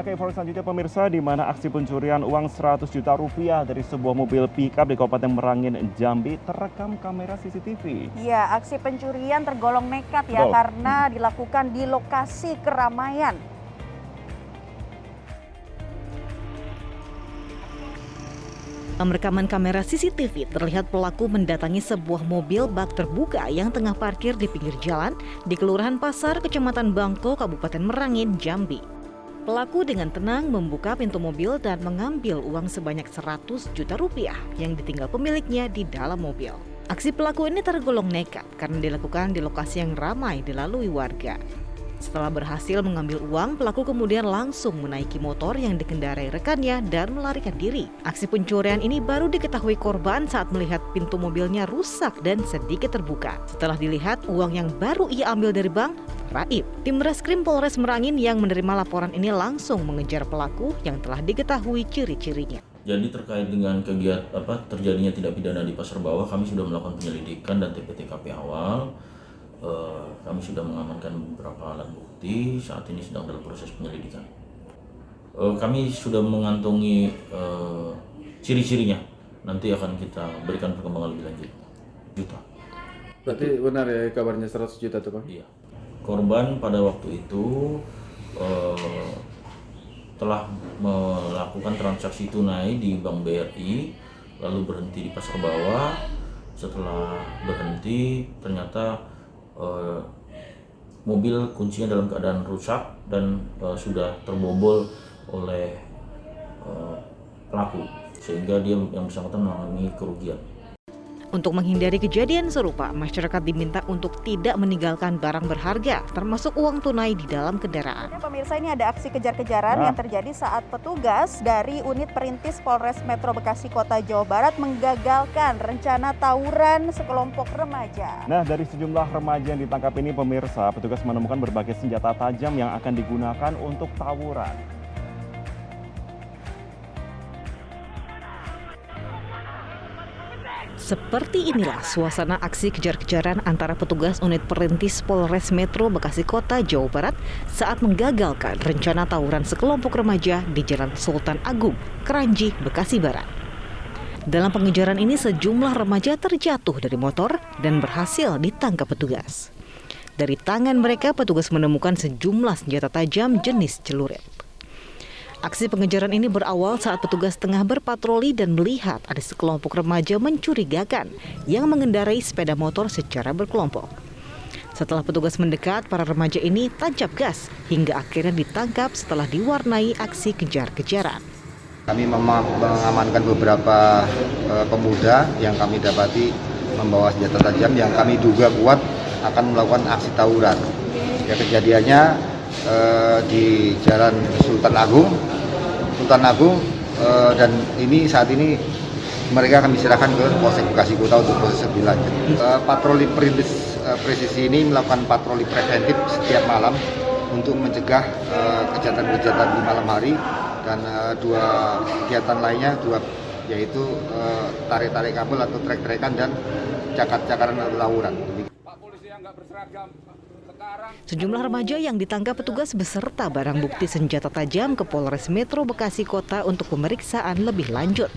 Kita ke informasi selanjutnya pemirsa di mana aksi pencurian uang 100 juta rupiah dari sebuah mobil pickup di Kabupaten Merangin, Jambi terekam kamera CCTV. Ya, aksi pencurian tergolong nekat ya Betul. karena dilakukan di lokasi keramaian. Dalam rekaman kamera CCTV terlihat pelaku mendatangi sebuah mobil bak terbuka yang tengah parkir di pinggir jalan di Kelurahan Pasar, Kecamatan Bangko, Kabupaten Merangin, Jambi. Pelaku dengan tenang membuka pintu mobil dan mengambil uang sebanyak 100 juta rupiah yang ditinggal pemiliknya di dalam mobil. Aksi pelaku ini tergolong nekat karena dilakukan di lokasi yang ramai dilalui warga. Setelah berhasil mengambil uang, pelaku kemudian langsung menaiki motor yang dikendarai rekannya dan melarikan diri. Aksi pencurian ini baru diketahui korban saat melihat pintu mobilnya rusak dan sedikit terbuka. Setelah dilihat uang yang baru ia ambil dari bank, raib. Tim Reskrim Polres Merangin yang menerima laporan ini langsung mengejar pelaku yang telah diketahui ciri-cirinya. Jadi terkait dengan kegiatan apa terjadinya tidak pidana di pasar bawah, kami sudah melakukan penyelidikan dan TPTKP awal. Eh, kami sudah mengamankan beberapa alat bukti. Saat ini sedang dalam proses penyelidikan. Eh, kami sudah mengantongi eh, ciri-cirinya. Nanti akan kita berikan perkembangan lebih lanjut. Juta. Berarti benar ya kabarnya 100 juta tuh Bang? Iya. Korban pada waktu itu eh, telah melakukan transaksi tunai di Bank BRI, lalu berhenti di pasar bawah. Setelah berhenti, ternyata eh, mobil kuncinya dalam keadaan rusak dan eh, sudah terbobol oleh eh, pelaku, sehingga dia yang bersangkutan mengalami kerugian. Untuk menghindari kejadian serupa, masyarakat diminta untuk tidak meninggalkan barang berharga, termasuk uang tunai di dalam kendaraan. Pemirsa ini ada aksi kejar-kejaran Nah. yang terjadi saat petugas dari unit perintis Polres Metro Bekasi Kota Jawa Barat menggagalkan rencana tawuran sekelompok remaja. Nah, dari sejumlah remaja yang ditangkap ini pemirsa, petugas menemukan berbagai senjata tajam yang akan digunakan untuk tawuran. Seperti inilah suasana aksi kejar-kejaran antara petugas unit perintis Polres Metro Bekasi Kota, Jawa Barat saat menggagalkan rencana tawuran sekelompok remaja di Jalan Sultan Agung, Keranji, Bekasi Barat. Dalam pengejaran ini sejumlah remaja terjatuh dari motor dan berhasil ditangkap petugas. Dari tangan mereka petugas menemukan sejumlah senjata tajam jenis celurit. Aksi pengejaran ini berawal saat petugas tengah berpatroli dan melihat ada sekelompok remaja mencurigakan yang mengendarai sepeda motor secara berkelompok. Setelah petugas mendekat, para remaja ini tancap gas hingga akhirnya ditangkap setelah diwarnai aksi kejar-kejaran. Kami mengamankan beberapa eh, pemuda yang kami dapati membawa senjata tajam yang kami duga kuat akan melakukan aksi tawuran. Ya kejadiannya eh, di Jalan Sultan Agung, Sultan Agung eh, dan ini saat ini mereka akan diserahkan ke Polsek Bekasi Kota untuk proses lebih lanjut. Eh, patroli perintis eh, presisi ini melakukan patroli preventif setiap malam untuk mencegah eh, kejahatan-kejahatan di malam hari dan eh, dua kegiatan lainnya dua yaitu eh, tarik-tarik kabel atau trek-trekan dan cakar-cakaran atau tawuran. Sejumlah remaja yang ditangkap petugas beserta barang bukti senjata tajam ke Polres Metro Bekasi Kota untuk pemeriksaan lebih lanjut.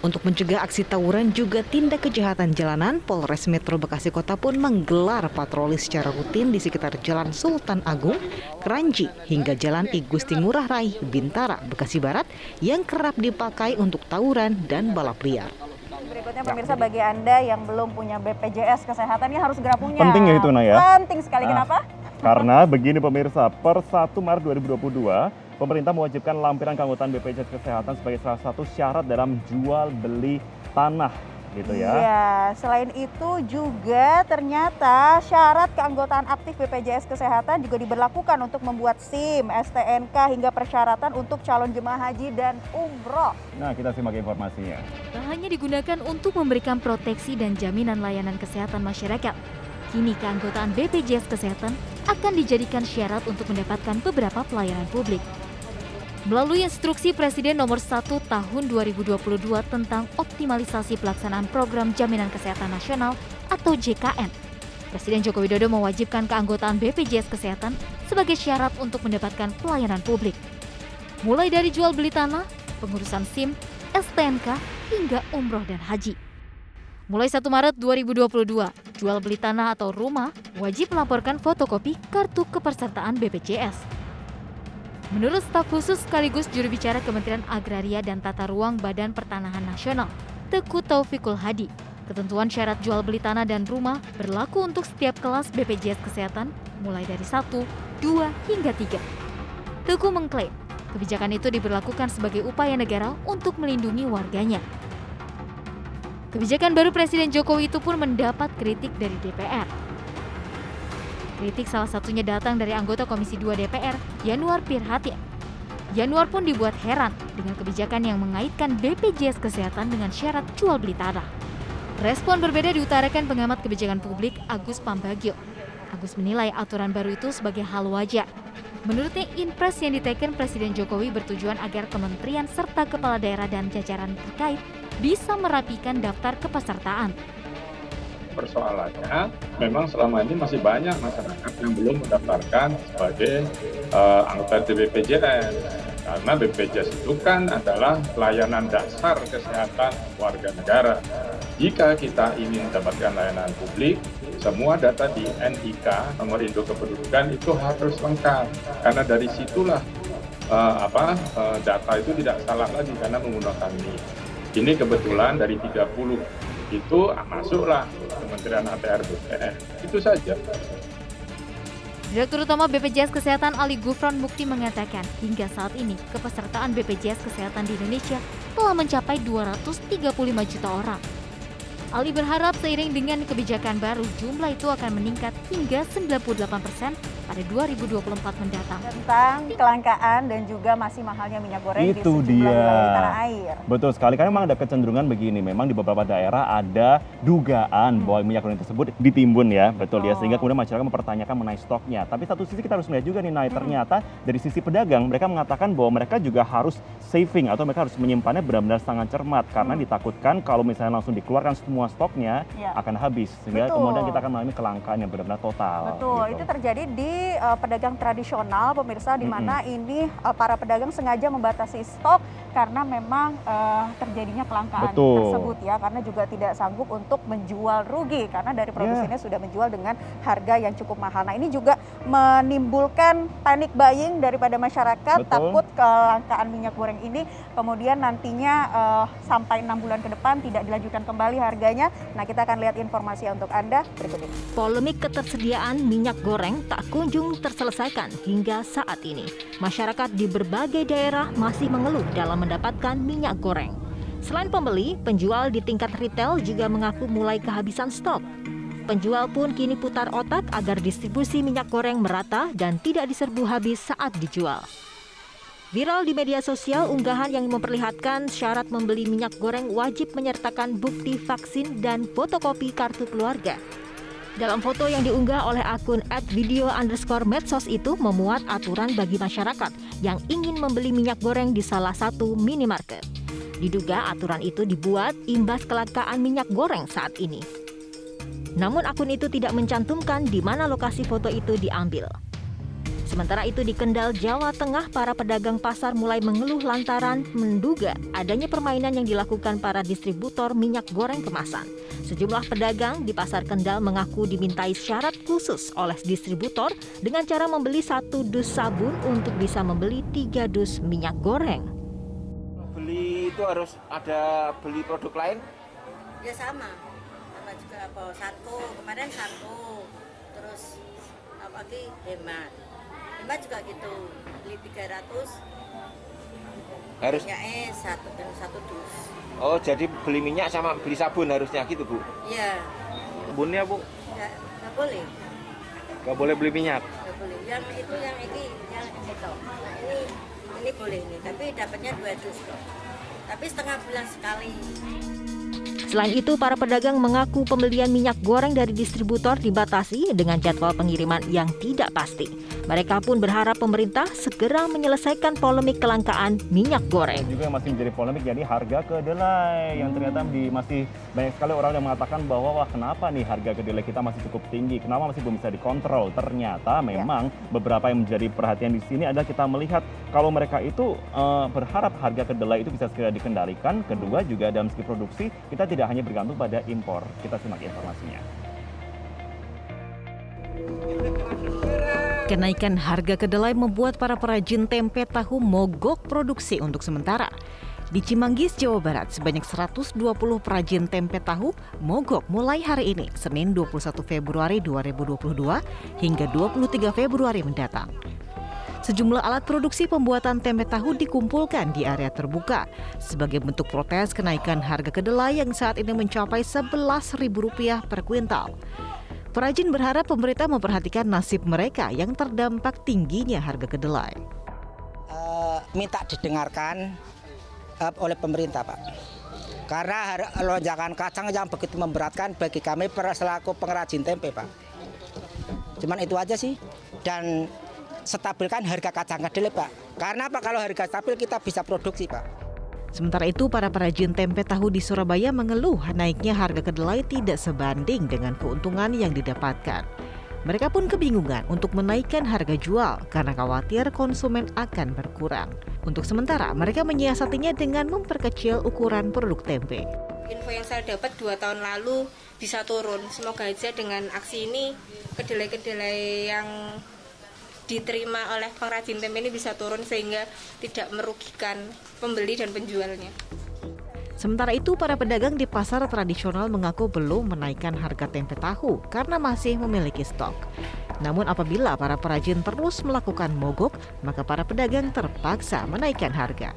Untuk mencegah aksi tawuran juga tindak kejahatan jalanan, Polres Metro Bekasi Kota pun menggelar patroli secara rutin di sekitar Jalan Sultan Agung, Keranji, hingga Jalan I Gusti Ngurah Rai, Bintara, Bekasi Barat yang kerap dipakai untuk tawuran dan balap liar. Berikutnya pemirsa bagi Anda yang belum punya BPJS Kesehatan ini harus segera punya. Penting ya itu, Nah, ya? Penting sekali. Nah. Kenapa? Karena begini pemirsa, per 1 Maret 2022, pemerintah mewajibkan lampiran keanggotaan BPJS Kesehatan sebagai salah satu syarat dalam jual beli tanah gitu ya. Iya, selain itu juga ternyata syarat keanggotaan aktif BPJS Kesehatan juga diberlakukan untuk membuat SIM, STNK hingga persyaratan untuk calon jemaah haji dan umroh. Nah, kita simak informasinya. tak hanya digunakan untuk memberikan proteksi dan jaminan layanan kesehatan masyarakat. Kini keanggotaan BPJS Kesehatan akan dijadikan syarat untuk mendapatkan beberapa pelayanan publik. Melalui instruksi Presiden nomor 1 tahun 2022 tentang optimalisasi pelaksanaan program jaminan kesehatan nasional atau JKN, Presiden Joko Widodo mewajibkan keanggotaan BPJS Kesehatan sebagai syarat untuk mendapatkan pelayanan publik. mulai dari jual beli tanah, pengurusan SIM, STNK, hingga umroh dan haji. Mulai 1 Maret 2022, jual beli tanah atau rumah wajib melaporkan fotokopi kartu kepesertaan BPJS. Menurut staf khusus sekaligus juru bicara Kementerian Agraria dan Tata Ruang Badan Pertanahan Nasional, Teku Taufikul Hadi, ketentuan syarat jual beli tanah dan rumah berlaku untuk setiap kelas BPJS Kesehatan mulai dari 1, 2, hingga 3. Teku mengklaim, kebijakan itu diberlakukan sebagai upaya negara untuk melindungi warganya. Kebijakan baru Presiden Jokowi itu pun mendapat kritik dari DPR. Kritik salah satunya datang dari anggota Komisi 2 DPR, Yanuar Pirhatin. Yanuar pun dibuat heran dengan kebijakan yang mengaitkan BPJS Kesehatan dengan syarat jual beli tanah. Respon berbeda diutarakan pengamat kebijakan publik Agus Pambagio. Agus menilai aturan baru itu sebagai hal wajar. Menurutnya, impres yang diteken Presiden Jokowi bertujuan agar kementerian serta kepala daerah dan jajaran terkait bisa merapikan daftar kepesertaan. Persoalannya, memang selama ini masih banyak masyarakat yang belum mendaftarkan sebagai uh, anggota BPJS. Karena BPJS itu kan adalah pelayanan dasar kesehatan warga negara. Jika kita ingin mendapatkan layanan publik, semua data di NIK, nomor induk kependudukan itu harus lengkap. Karena dari situlah uh, apa uh, data itu tidak salah lagi karena menggunakan NIK. Ini kebetulan dari 30 itu ah, masuklah Kementerian ATR BPN. Itu saja. Direktur Utama BPJS Kesehatan Ali Gufron Mukti mengatakan, hingga saat ini kepesertaan BPJS Kesehatan di Indonesia telah mencapai 235 juta orang. Ali berharap seiring dengan kebijakan baru, jumlah itu akan meningkat hingga 98 persen pada 2024 mendatang. Tentang kelangkaan dan juga masih mahalnya minyak goreng Itu di sejumlah dia. tanah air. Betul sekali, karena memang ada kecenderungan begini, memang di beberapa daerah ada dugaan bahwa minyak goreng tersebut ditimbun ya, betul ya, Hmm. Oh. sehingga kemudian masyarakat mempertanyakan mengenai stoknya. Tapi satu sisi kita harus melihat juga nih, Nay, ternyata dari sisi pedagang, mereka mengatakan bahwa mereka juga harus saving atau mereka harus menyimpannya benar-benar sangat cermat, karena Hmm. ditakutkan kalau misalnya langsung dikeluarkan semua stoknya Ya. akan habis, sehingga Betul. kemudian kita akan mengalami kelangkaan yang benar-benar total. Betul, gitu. itu terjadi di uh, pedagang tradisional, pemirsa, di mana ini uh, para pedagang sengaja membatasi stok karena memang uh, terjadinya kelangkaan Betul. tersebut ya, karena juga tidak sanggup untuk menjual rugi karena dari Ya. produsennya sudah menjual dengan harga yang cukup mahal. Nah ini juga menimbulkan panic buying daripada masyarakat, Betul. takut kelangkaan minyak goreng ini kemudian nantinya uh, sampai enam bulan ke depan tidak dilanjutkan kembali harganya. Nah kita akan lihat informasi untuk anda berikut ini. Polemik ketersediaan minyak goreng tak kunjung terselesaikan hingga saat ini. Masyarakat di berbagai daerah masih mengeluh dalam mendapatkan minyak goreng. Selain pembeli, penjual di tingkat retail juga mengaku mulai kehabisan stok. Penjual pun kini putar otak agar distribusi minyak goreng merata dan tidak diserbu habis saat dijual. Viral di media sosial unggahan yang memperlihatkan syarat membeli minyak goreng wajib menyertakan bukti vaksin dan fotokopi kartu keluarga. Dalam foto yang diunggah oleh akun @video underscore medsos itu memuat aturan bagi masyarakat yang ingin membeli minyak goreng di salah satu minimarket. Diduga aturan itu dibuat imbas kelangkaan minyak goreng saat ini. Namun akun itu tidak mencantumkan di mana lokasi foto itu diambil. Sementara itu di Kendal, Jawa Tengah, para pedagang pasar mulai mengeluh lantaran menduga adanya permainan yang dilakukan para distributor minyak goreng kemasan. Sejumlah pedagang di pasar Kendal mengaku dimintai syarat khusus oleh distributor dengan cara membeli satu dus sabun untuk bisa membeli tiga dus minyak goreng. beli itu harus ada beli produk lain? Ya sama. Sama juga apa satu. Kemarin satu. Terus apa lagi hemat hemat juga gitu beli 300 harus ya eh satu dan satu dus. Oh jadi beli minyak sama beli sabun harusnya gitu bu? Ya sabunnya bu? Nggak nggak boleh. Nggak boleh beli minyak? Nggak boleh. Yang itu yang ini yang itu nah ini ini boleh nih tapi dapatnya dua dus kok tapi setengah bulan sekali Selain itu, para pedagang mengaku pembelian minyak goreng dari distributor dibatasi dengan jadwal pengiriman yang tidak pasti. Mereka pun berharap pemerintah segera menyelesaikan polemik kelangkaan minyak goreng. Juga yang masih menjadi polemik jadi harga kedelai yang ternyata di, masih banyak sekali orang yang mengatakan bahwa wah kenapa nih harga kedelai kita masih cukup tinggi, kenapa masih belum bisa dikontrol. Ternyata memang ya. beberapa yang menjadi perhatian di sini adalah kita melihat kalau mereka itu uh, berharap harga kedelai itu bisa segera dikendalikan. Kedua juga dalam segi produksi kita tidak hanya bergantung pada impor. Kita simak informasinya. Kenaikan harga kedelai membuat para perajin tempe tahu mogok produksi untuk sementara. Di Cimanggis, Jawa Barat, sebanyak 120 perajin tempe tahu mogok mulai hari ini, Senin 21 Februari 2022 hingga 23 Februari mendatang. Sejumlah alat produksi pembuatan tempe tahu dikumpulkan di area terbuka sebagai bentuk protes kenaikan harga kedelai yang saat ini mencapai Rp11.000 per kuintal. Perajin berharap pemerintah memperhatikan nasib mereka yang terdampak tingginya harga kedelai. Uh, minta didengarkan uh, oleh pemerintah, Pak. Karena lonjakan kacang yang begitu memberatkan bagi kami selaku pengrajin tempe, Pak. Cuman itu aja sih. Dan stabilkan harga kacang kedelai, Pak. Karena apa kalau harga stabil kita bisa produksi, Pak. Sementara itu, para perajin tempe tahu di Surabaya mengeluh naiknya harga kedelai tidak sebanding dengan keuntungan yang didapatkan. Mereka pun kebingungan untuk menaikkan harga jual karena khawatir konsumen akan berkurang. Untuk sementara, mereka menyiasatinya dengan memperkecil ukuran produk tempe. Info yang saya dapat dua tahun lalu bisa turun. Semoga aja dengan aksi ini kedelai-kedelai yang diterima oleh pengrajin tempe ini bisa turun sehingga tidak merugikan pembeli dan penjualnya. Sementara itu, para pedagang di pasar tradisional mengaku belum menaikkan harga tempe tahu karena masih memiliki stok. Namun apabila para perajin terus melakukan mogok, maka para pedagang terpaksa menaikkan harga.